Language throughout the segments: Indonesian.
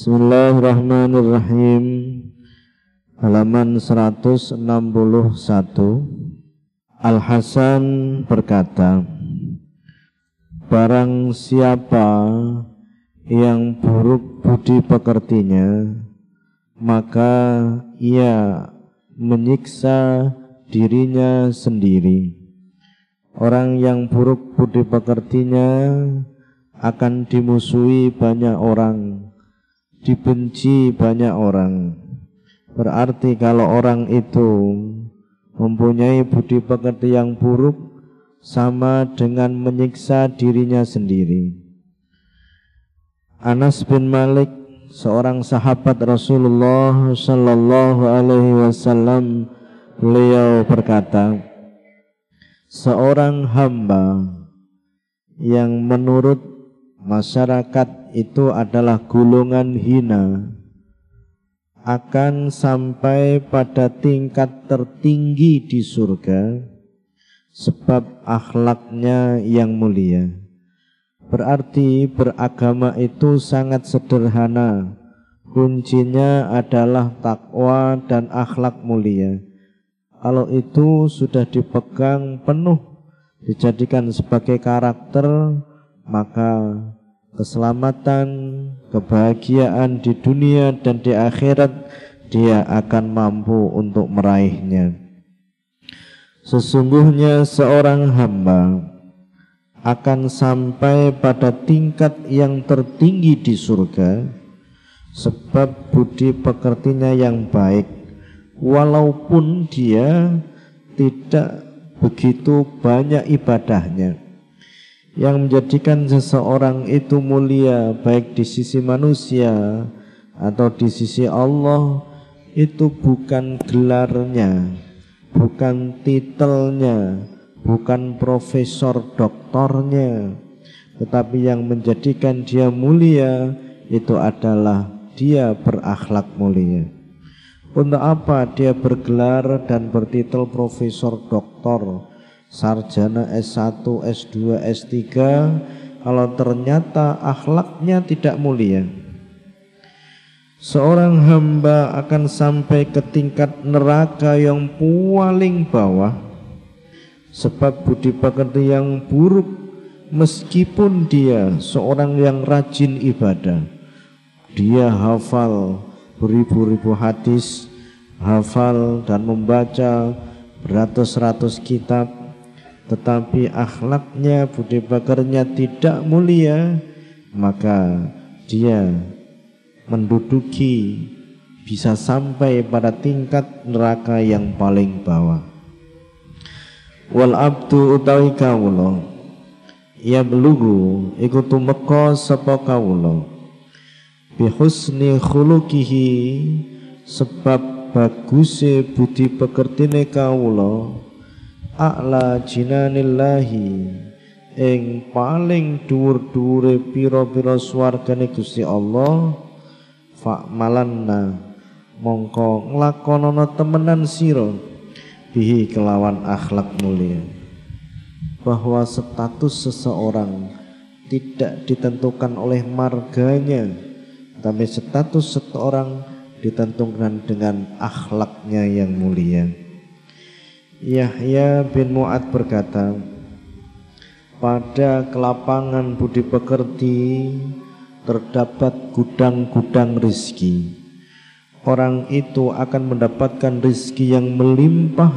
Bismillahirrahmanirrahim. Halaman 161 Al-Hasan berkata Barang siapa yang buruk budi pekertinya Maka ia menyiksa dirinya sendiri. Orang yang buruk budi pekertinya akan dimusuhi banyak orang, dibenci banyak orang. Berarti kalau orang itu mempunyai budi pekerti yang buruk sama dengan menyiksa dirinya sendiri. Anas bin Malik seorang sahabat Rasulullah sallallahu alaihi wasallam beliau berkata seorang hamba yang menurut masyarakat itu adalah golongan hina akan sampai pada tingkat tertinggi di surga sebab akhlaknya yang mulia. Berarti beragama itu sangat sederhana. Kuncinya adalah takwa dan akhlak mulia. Kalau itu sudah dipegang penuh, dijadikan sebagai karakter, maka keselamatan, kebahagiaan di dunia dan di akhirat dia akan mampu untuk meraihnya. Sesungguhnya seorang hamba akan sampai pada tingkat yang tertinggi di surga sebab budi pekertinya yang baik walaupun dia tidak begitu banyak ibadahnya yang menjadikan seseorang itu mulia baik di sisi manusia atau di sisi Allah itu bukan gelarnya bukan titelnya bukan profesor doktornya tetapi yang menjadikan dia mulia itu adalah dia berakhlak mulia. Untuk apa dia bergelar dan bertitel profesor doktor, sarjana S1, S2, S3 kalau ternyata akhlaknya tidak mulia? Seorang hamba akan sampai ke tingkat neraka yang paling bawah sebab budi pekerti yang buruk meskipun dia seorang yang rajin ibadah. Dia hafal beribu-ribu hadis, hafal dan membaca beratus-ratus kitab, tetapi akhlaknya, budi pekernya tidak mulia, maka dia menduduki bisa sampai pada tingkat neraka yang paling bawah. Wal abdu utawi kawula ya belugu iku tumeka sapa kawula bihusni khuluqihi sebab baguse budi pekertine kawula a'la jinanillahi ing paling dhuwur-dhuwure pira-pira swargane Gusti Allah malanna mongko nglakonana temenan sira bihi kelawan akhlak mulia bahwa status seseorang tidak ditentukan oleh marganya tapi status seseorang ditentukan dengan akhlaknya yang mulia. Yahya bin Mu'ad berkata, pada kelapangan budi pekerti terdapat gudang-gudang rizki. Orang itu akan mendapatkan rizki yang melimpah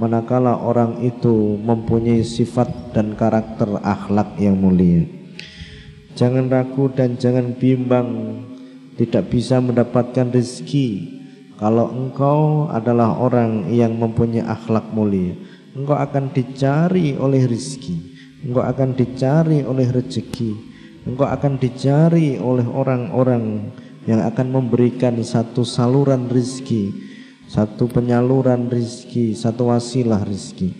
manakala orang itu mempunyai sifat dan karakter akhlak yang mulia. Jangan ragu dan jangan bimbang tidak bisa mendapatkan rezeki kalau engkau adalah orang yang mempunyai akhlak mulia. Engkau akan dicari oleh rezeki, engkau akan dicari oleh rezeki, engkau akan dicari oleh orang-orang yang akan memberikan satu saluran rezeki, satu penyaluran rezeki, satu wasilah rezeki.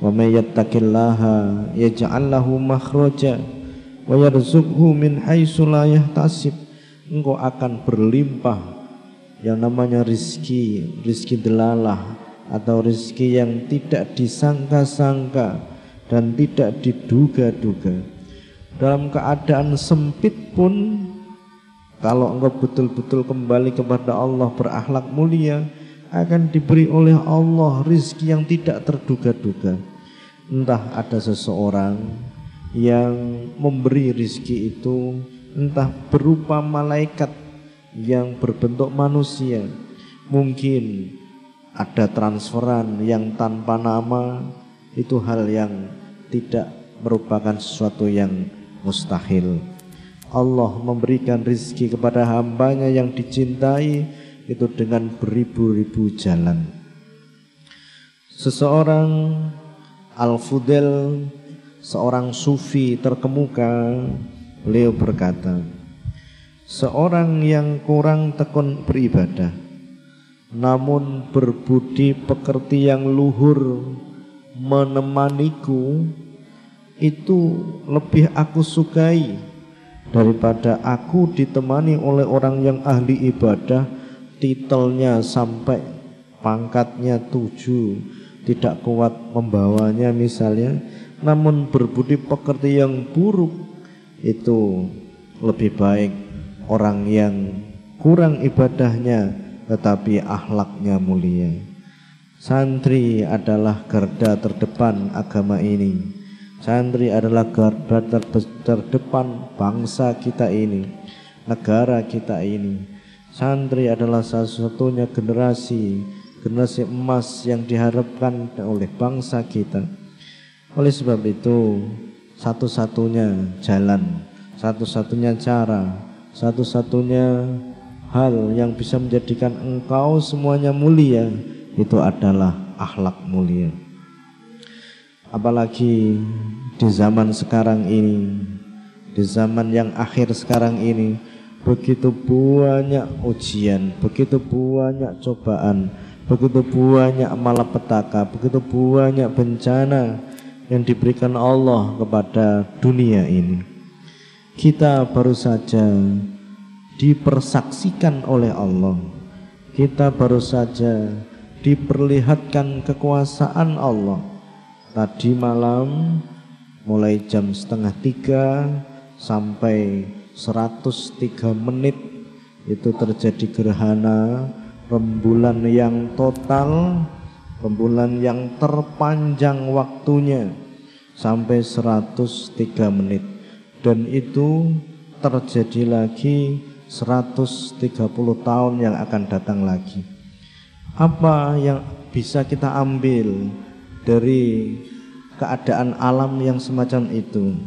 Wa may yattaqillaha yaj'al lahu makhraja wa yarzuqhu min haitsu la yahtasib engkau akan berlimpah yang namanya rizki rizki delalah atau rizki yang tidak disangka-sangka dan tidak diduga-duga dalam keadaan sempit pun Kalau engkau betul-betul kembali kepada Allah berakhlak mulia, akan diberi oleh Allah rizki yang tidak terduga-duga. Entah ada seseorang yang memberi rizki itu, entah berupa malaikat yang berbentuk manusia. Mungkin ada transferan yang tanpa nama, itu hal yang tidak merupakan sesuatu yang mustahil. Allah memberikan rizki kepada hambanya yang dicintai itu dengan beribu-ribu jalan. Seseorang Al-Fudel, seorang sufi terkemuka, beliau berkata, seorang yang kurang tekun beribadah, namun berbudi pekerti yang luhur menemaniku, itu lebih aku sukai daripada aku ditemani oleh orang yang ahli ibadah titelnya sampai pangkatnya tujuh tidak kuat membawanya misalnya namun berbudi pekerti yang buruk itu lebih baik orang yang kurang ibadahnya tetapi akhlaknya mulia santri adalah garda terdepan agama ini Santri adalah garda terdepan bangsa kita ini, negara kita ini. Santri adalah satu-satunya generasi, generasi emas yang diharapkan oleh bangsa kita. Oleh sebab itu, satu-satunya jalan, satu-satunya cara, satu-satunya hal yang bisa menjadikan engkau semuanya mulia itu adalah akhlak mulia. Apalagi di zaman sekarang ini di zaman yang akhir sekarang ini begitu banyak ujian begitu banyak cobaan begitu banyak malapetaka begitu banyak bencana yang diberikan Allah kepada dunia ini kita baru saja dipersaksikan oleh Allah. Kita baru saja diperlihatkan kekuasaan Allah. Tadi malam mulai jam setengah tiga sampai 103 menit itu terjadi gerhana rembulan yang total rembulan yang terpanjang waktunya sampai 103 menit dan itu terjadi lagi 130 tahun yang akan datang lagi apa yang bisa kita ambil dari keadaan alam yang semacam itu,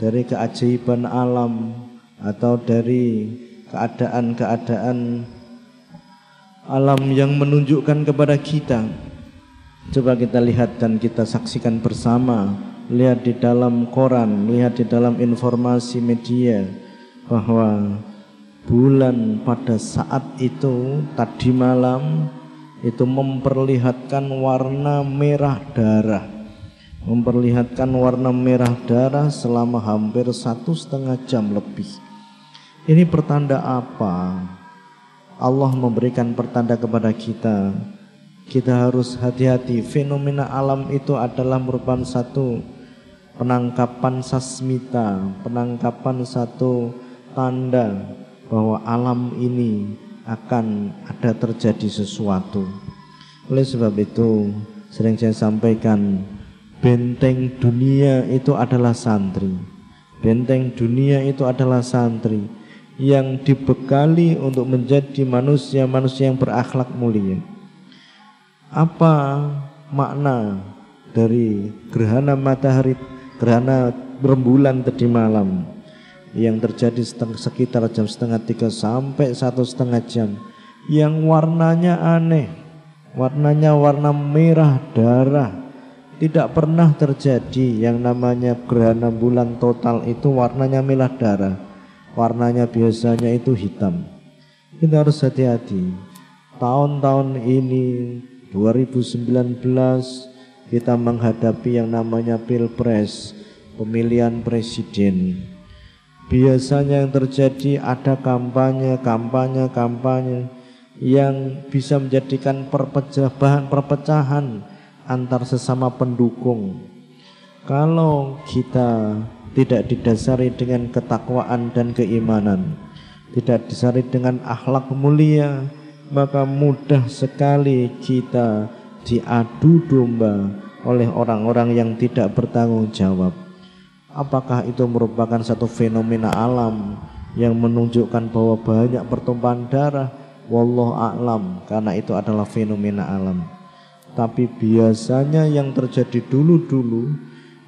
dari keajaiban alam atau dari keadaan-keadaan alam yang menunjukkan kepada kita. Coba kita lihat dan kita saksikan bersama, lihat di dalam koran, lihat di dalam informasi media bahwa bulan pada saat itu tadi malam itu memperlihatkan warna merah darah. Memperlihatkan warna merah darah selama hampir satu setengah jam lebih. Ini pertanda apa? Allah memberikan pertanda kepada kita kita harus hati-hati fenomena alam itu adalah merupakan satu penangkapan sasmita penangkapan satu tanda bahwa alam ini akan ada terjadi sesuatu. Oleh sebab itu, sering saya sampaikan, benteng dunia itu adalah santri. Benteng dunia itu adalah santri yang dibekali untuk menjadi manusia-manusia yang berakhlak mulia. Apa makna dari gerhana matahari, gerhana rembulan tadi malam? yang terjadi sekitar jam setengah tiga sampai satu setengah jam? Yang warnanya aneh warnanya warna merah darah. Tidak pernah terjadi yang namanya gerhana bulan total itu warnanya merah darah. Warnanya biasanya itu hitam. Kita harus hati-hati. Tahun-tahun ini 2019 kita menghadapi yang namanya pilpres pemilihan presiden Biasanya yang terjadi ada kampanye, kampanye, kampanye yang bisa menjadikan perpecahan, perpecahan antar sesama pendukung. Kalau kita tidak didasari dengan ketakwaan dan keimanan, tidak disertai dengan akhlak mulia, maka mudah sekali kita diadu domba oleh orang-orang yang tidak bertanggung jawab. Apakah itu merupakan satu fenomena alam yang menunjukkan bahwa banyak pertumpahan darah? Wallahu a'lam karena itu adalah fenomena alam. Tapi biasanya yang terjadi dulu-dulu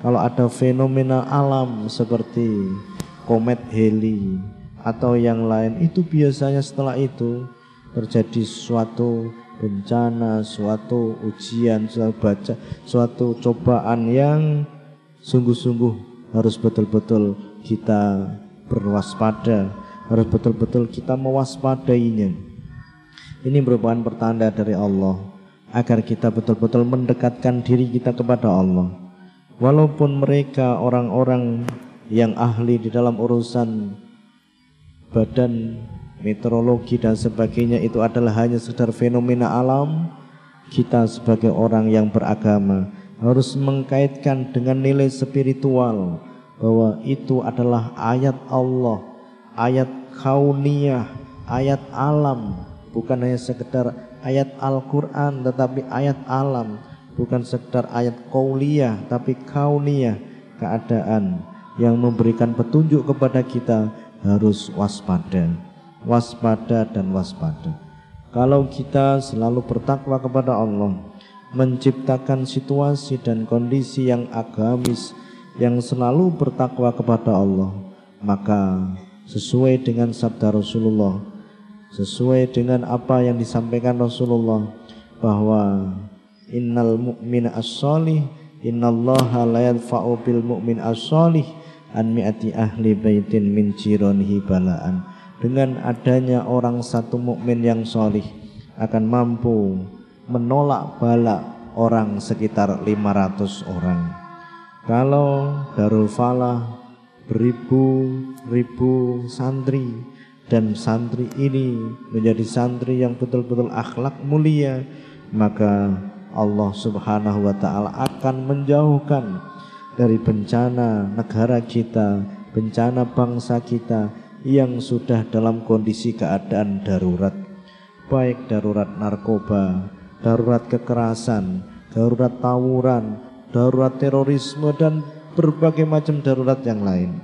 kalau ada fenomena alam seperti komet Heli atau yang lain itu biasanya setelah itu terjadi suatu bencana, suatu ujian, suatu baca, suatu cobaan yang sungguh-sungguh harus betul-betul kita berwaspada, harus betul-betul kita mewaspadainya. Ini merupakan pertanda dari Allah agar kita betul-betul mendekatkan diri kita kepada Allah. Walaupun mereka orang-orang yang ahli di dalam urusan badan meteorologi dan sebagainya itu adalah hanya sekedar fenomena alam, kita sebagai orang yang beragama harus mengkaitkan dengan nilai spiritual bahwa itu adalah ayat Allah, ayat kauniyah, ayat alam, bukan hanya sekedar ayat Al-Quran tetapi ayat alam. Bukan sekedar ayat kauliyah tapi kauniyah keadaan yang memberikan petunjuk kepada kita harus waspada waspada dan waspada. Kalau kita selalu bertakwa kepada Allah menciptakan situasi dan kondisi yang agamis yang selalu bertakwa kepada Allah maka sesuai dengan sabda Rasulullah sesuai dengan apa yang disampaikan Rasulullah bahwa innal mu'mina as-salih innallaha la yadfa'u bil mu'min as-salih an mi'ati ahli baitin min jironihi balaan dengan adanya orang satu mukmin yang solih akan mampu menolak bala orang sekitar 500 orang. Kalau Darul Falah beribu-ribu santri dan santri ini menjadi santri yang betul-betul akhlak mulia maka Allah Subhanahu wa taala akan menjauhkan dari bencana negara kita, bencana bangsa kita yang sudah dalam kondisi keadaan darurat. Baik darurat narkoba, darurat kekerasan, darurat tawuran, darurat terorisme dan berbagai macam darurat yang lain.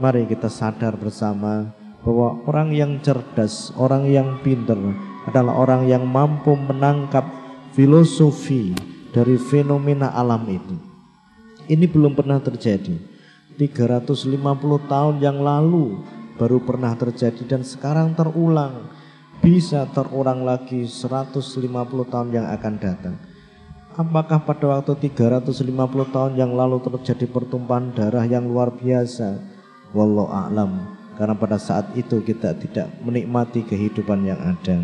Mari kita sadar bersama bahwa orang yang cerdas, orang yang pintar adalah orang yang mampu menangkap filosofi dari fenomena alam itu. Ini belum pernah terjadi. 350 tahun yang lalu baru pernah terjadi dan sekarang terulang. Bisa terulang lagi 150 tahun yang akan datang. Apakah pada waktu 350 tahun yang lalu terjadi pertumpahan darah yang luar biasa? Wallahu a'lam karena pada saat itu kita tidak menikmati kehidupan yang ada.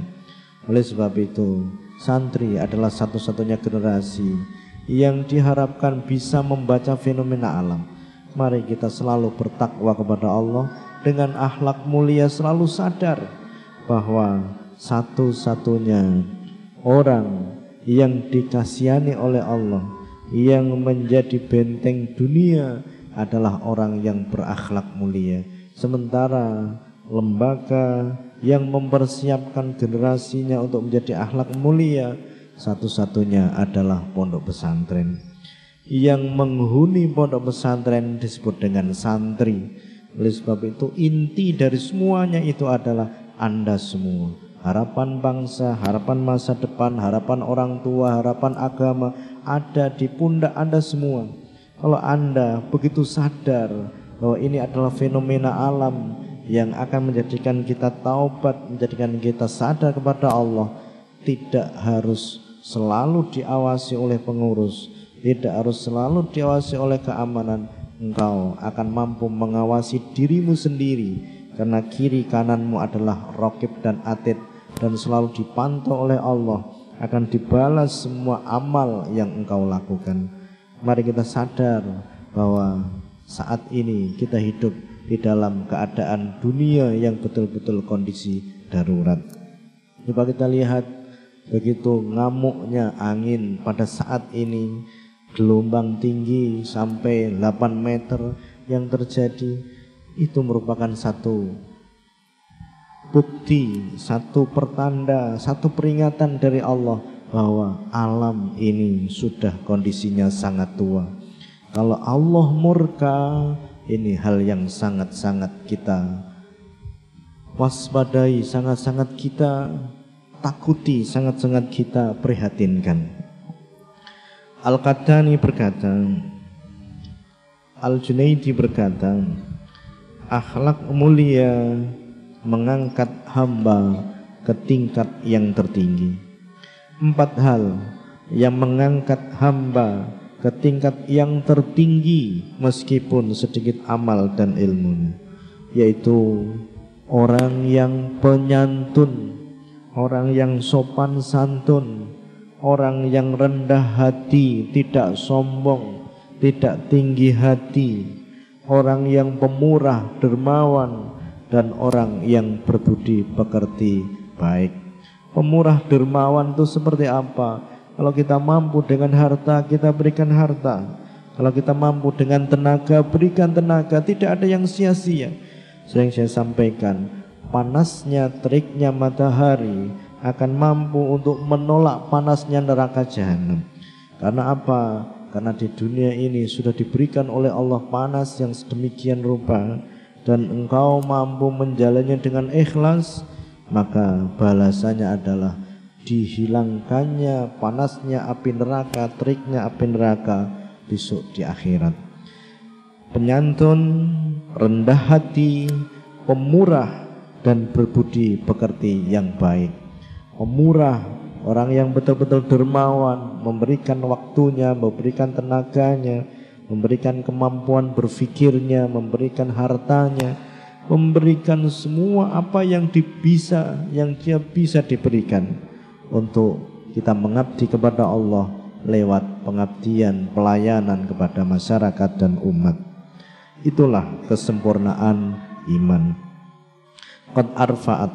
Oleh sebab itu, santri adalah satu-satunya generasi yang diharapkan bisa membaca fenomena alam. Mari kita selalu bertakwa kepada Allah dengan akhlak mulia selalu sadar bahwa satu-satunya orang yang dikasihani oleh Allah yang menjadi benteng dunia adalah orang yang berakhlak mulia Sementara lembaga yang mempersiapkan generasinya untuk menjadi akhlak mulia satu-satunya adalah pondok pesantren. Yang menghuni pondok pesantren disebut dengan santri. Oleh sebab itu inti dari semuanya itu adalah Anda semua. Harapan bangsa, harapan masa depan, harapan orang tua, harapan agama ada di pundak Anda semua. Kalau Anda begitu sadar bahwa ini adalah fenomena alam yang akan menjadikan kita taubat, menjadikan kita sadar kepada Allah. Tidak harus selalu diawasi oleh pengurus, tidak harus selalu diawasi oleh keamanan. Engkau akan mampu mengawasi dirimu sendiri karena kiri kananmu adalah rokib dan atid dan selalu dipantau oleh Allah akan dibalas semua amal yang engkau lakukan. Mari kita sadar bahwa saat ini kita hidup di dalam keadaan dunia yang betul-betul kondisi darurat. Coba kita lihat begitu ngamuknya angin pada saat ini gelombang tinggi sampai 8 meter yang terjadi itu merupakan satu bukti, satu pertanda, satu peringatan dari Allah bahwa alam ini sudah kondisinya sangat tua. Kalau Allah murka, ini hal yang sangat-sangat kita waspadai, sangat-sangat kita takuti, sangat-sangat kita prihatinkan. Al-Qadani berkata, Al-Junaidi berkata, akhlak mulia mengangkat hamba ke tingkat yang tertinggi. Empat hal yang mengangkat hamba ke tingkat yang tertinggi meskipun sedikit amal dan ilmu yaitu orang yang penyantun, orang yang sopan santun, orang yang rendah hati, tidak sombong, tidak tinggi hati, orang yang pemurah, dermawan, dan orang yang berbudi pekerti baik. Pemurah dermawan itu seperti apa? Kalau kita mampu dengan harta, kita berikan harta. Kalau kita mampu dengan tenaga, berikan tenaga. Tidak ada yang sia-sia. Sering saya sampaikan, panasnya teriknya matahari akan mampu untuk menolak panasnya neraka jahanam. Karena apa? Karena di dunia ini sudah diberikan oleh Allah panas yang sedemikian rupa dan engkau mampu menjalannya dengan ikhlas maka balasannya adalah dihilangkannya panasnya api neraka teriknya api neraka besok di akhirat penyantun rendah hati pemurah dan berbudi pekerti yang baik pemurah orang yang betul-betul dermawan memberikan waktunya memberikan tenaganya memberikan kemampuan berfikirnya, memberikan hartanya, memberikan semua apa yang bisa yang dia bisa diberikan untuk kita mengabdi kepada Allah lewat pengabdian, pelayanan kepada masyarakat dan umat. Itulah kesempurnaan iman. Qad arfa'at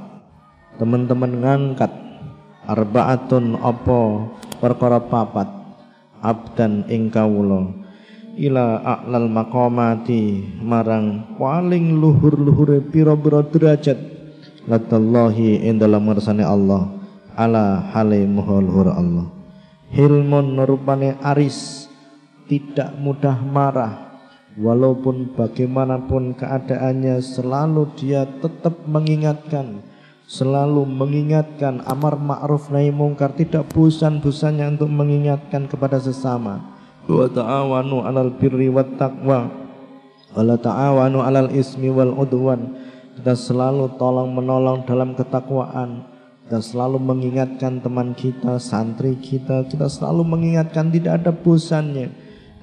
teman-teman ngangkat arbaatun apa perkara papat abdan ing kawula. Ila a'lal maqamati marang paling luhur-luhure pira-pira derajat ladallahi ing dalam ngersane Allah ala hale luhur Allah. Hilmun rupane aris tidak mudah marah walaupun bagaimanapun keadaannya selalu dia tetap mengingatkan selalu mengingatkan amar ma'ruf nahi mungkar tidak bosan-bosannya untuk mengingatkan kepada sesama. Wa ta'awanu 'alal birri wat taqwa wa ta'awanu 'alal ismi wal udwan. Kita selalu tolong menolong dalam ketakwaan. Kita selalu mengingatkan teman kita, santri kita, kita selalu mengingatkan tidak ada bosannya.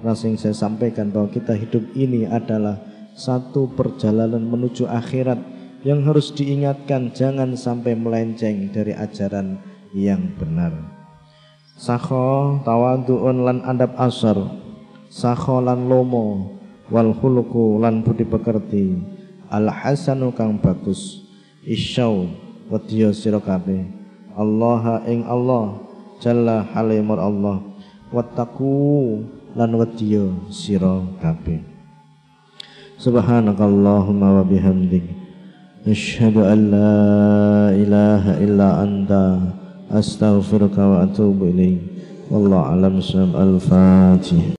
Karena yang saya sampaikan bahwa kita hidup ini adalah satu perjalanan menuju akhirat yang harus diingatkan jangan sampai melenceng dari ajaran yang benar. Sakho tawaduun lan adab asar. Sakho lan lomo. Wal khuluku lan budi pekerti. Al hasanu kang bagus. Isyau Wadiyo sirokabe Allah ing Allah Jalla halimur Allah. Wattaku lan wadiyo sirokabe Subhanakallahumma wa bihamdik أشهد أن لا إله إلا أنت أستغفرك وأتوب إليك. والله أعلم. السلام الفاتح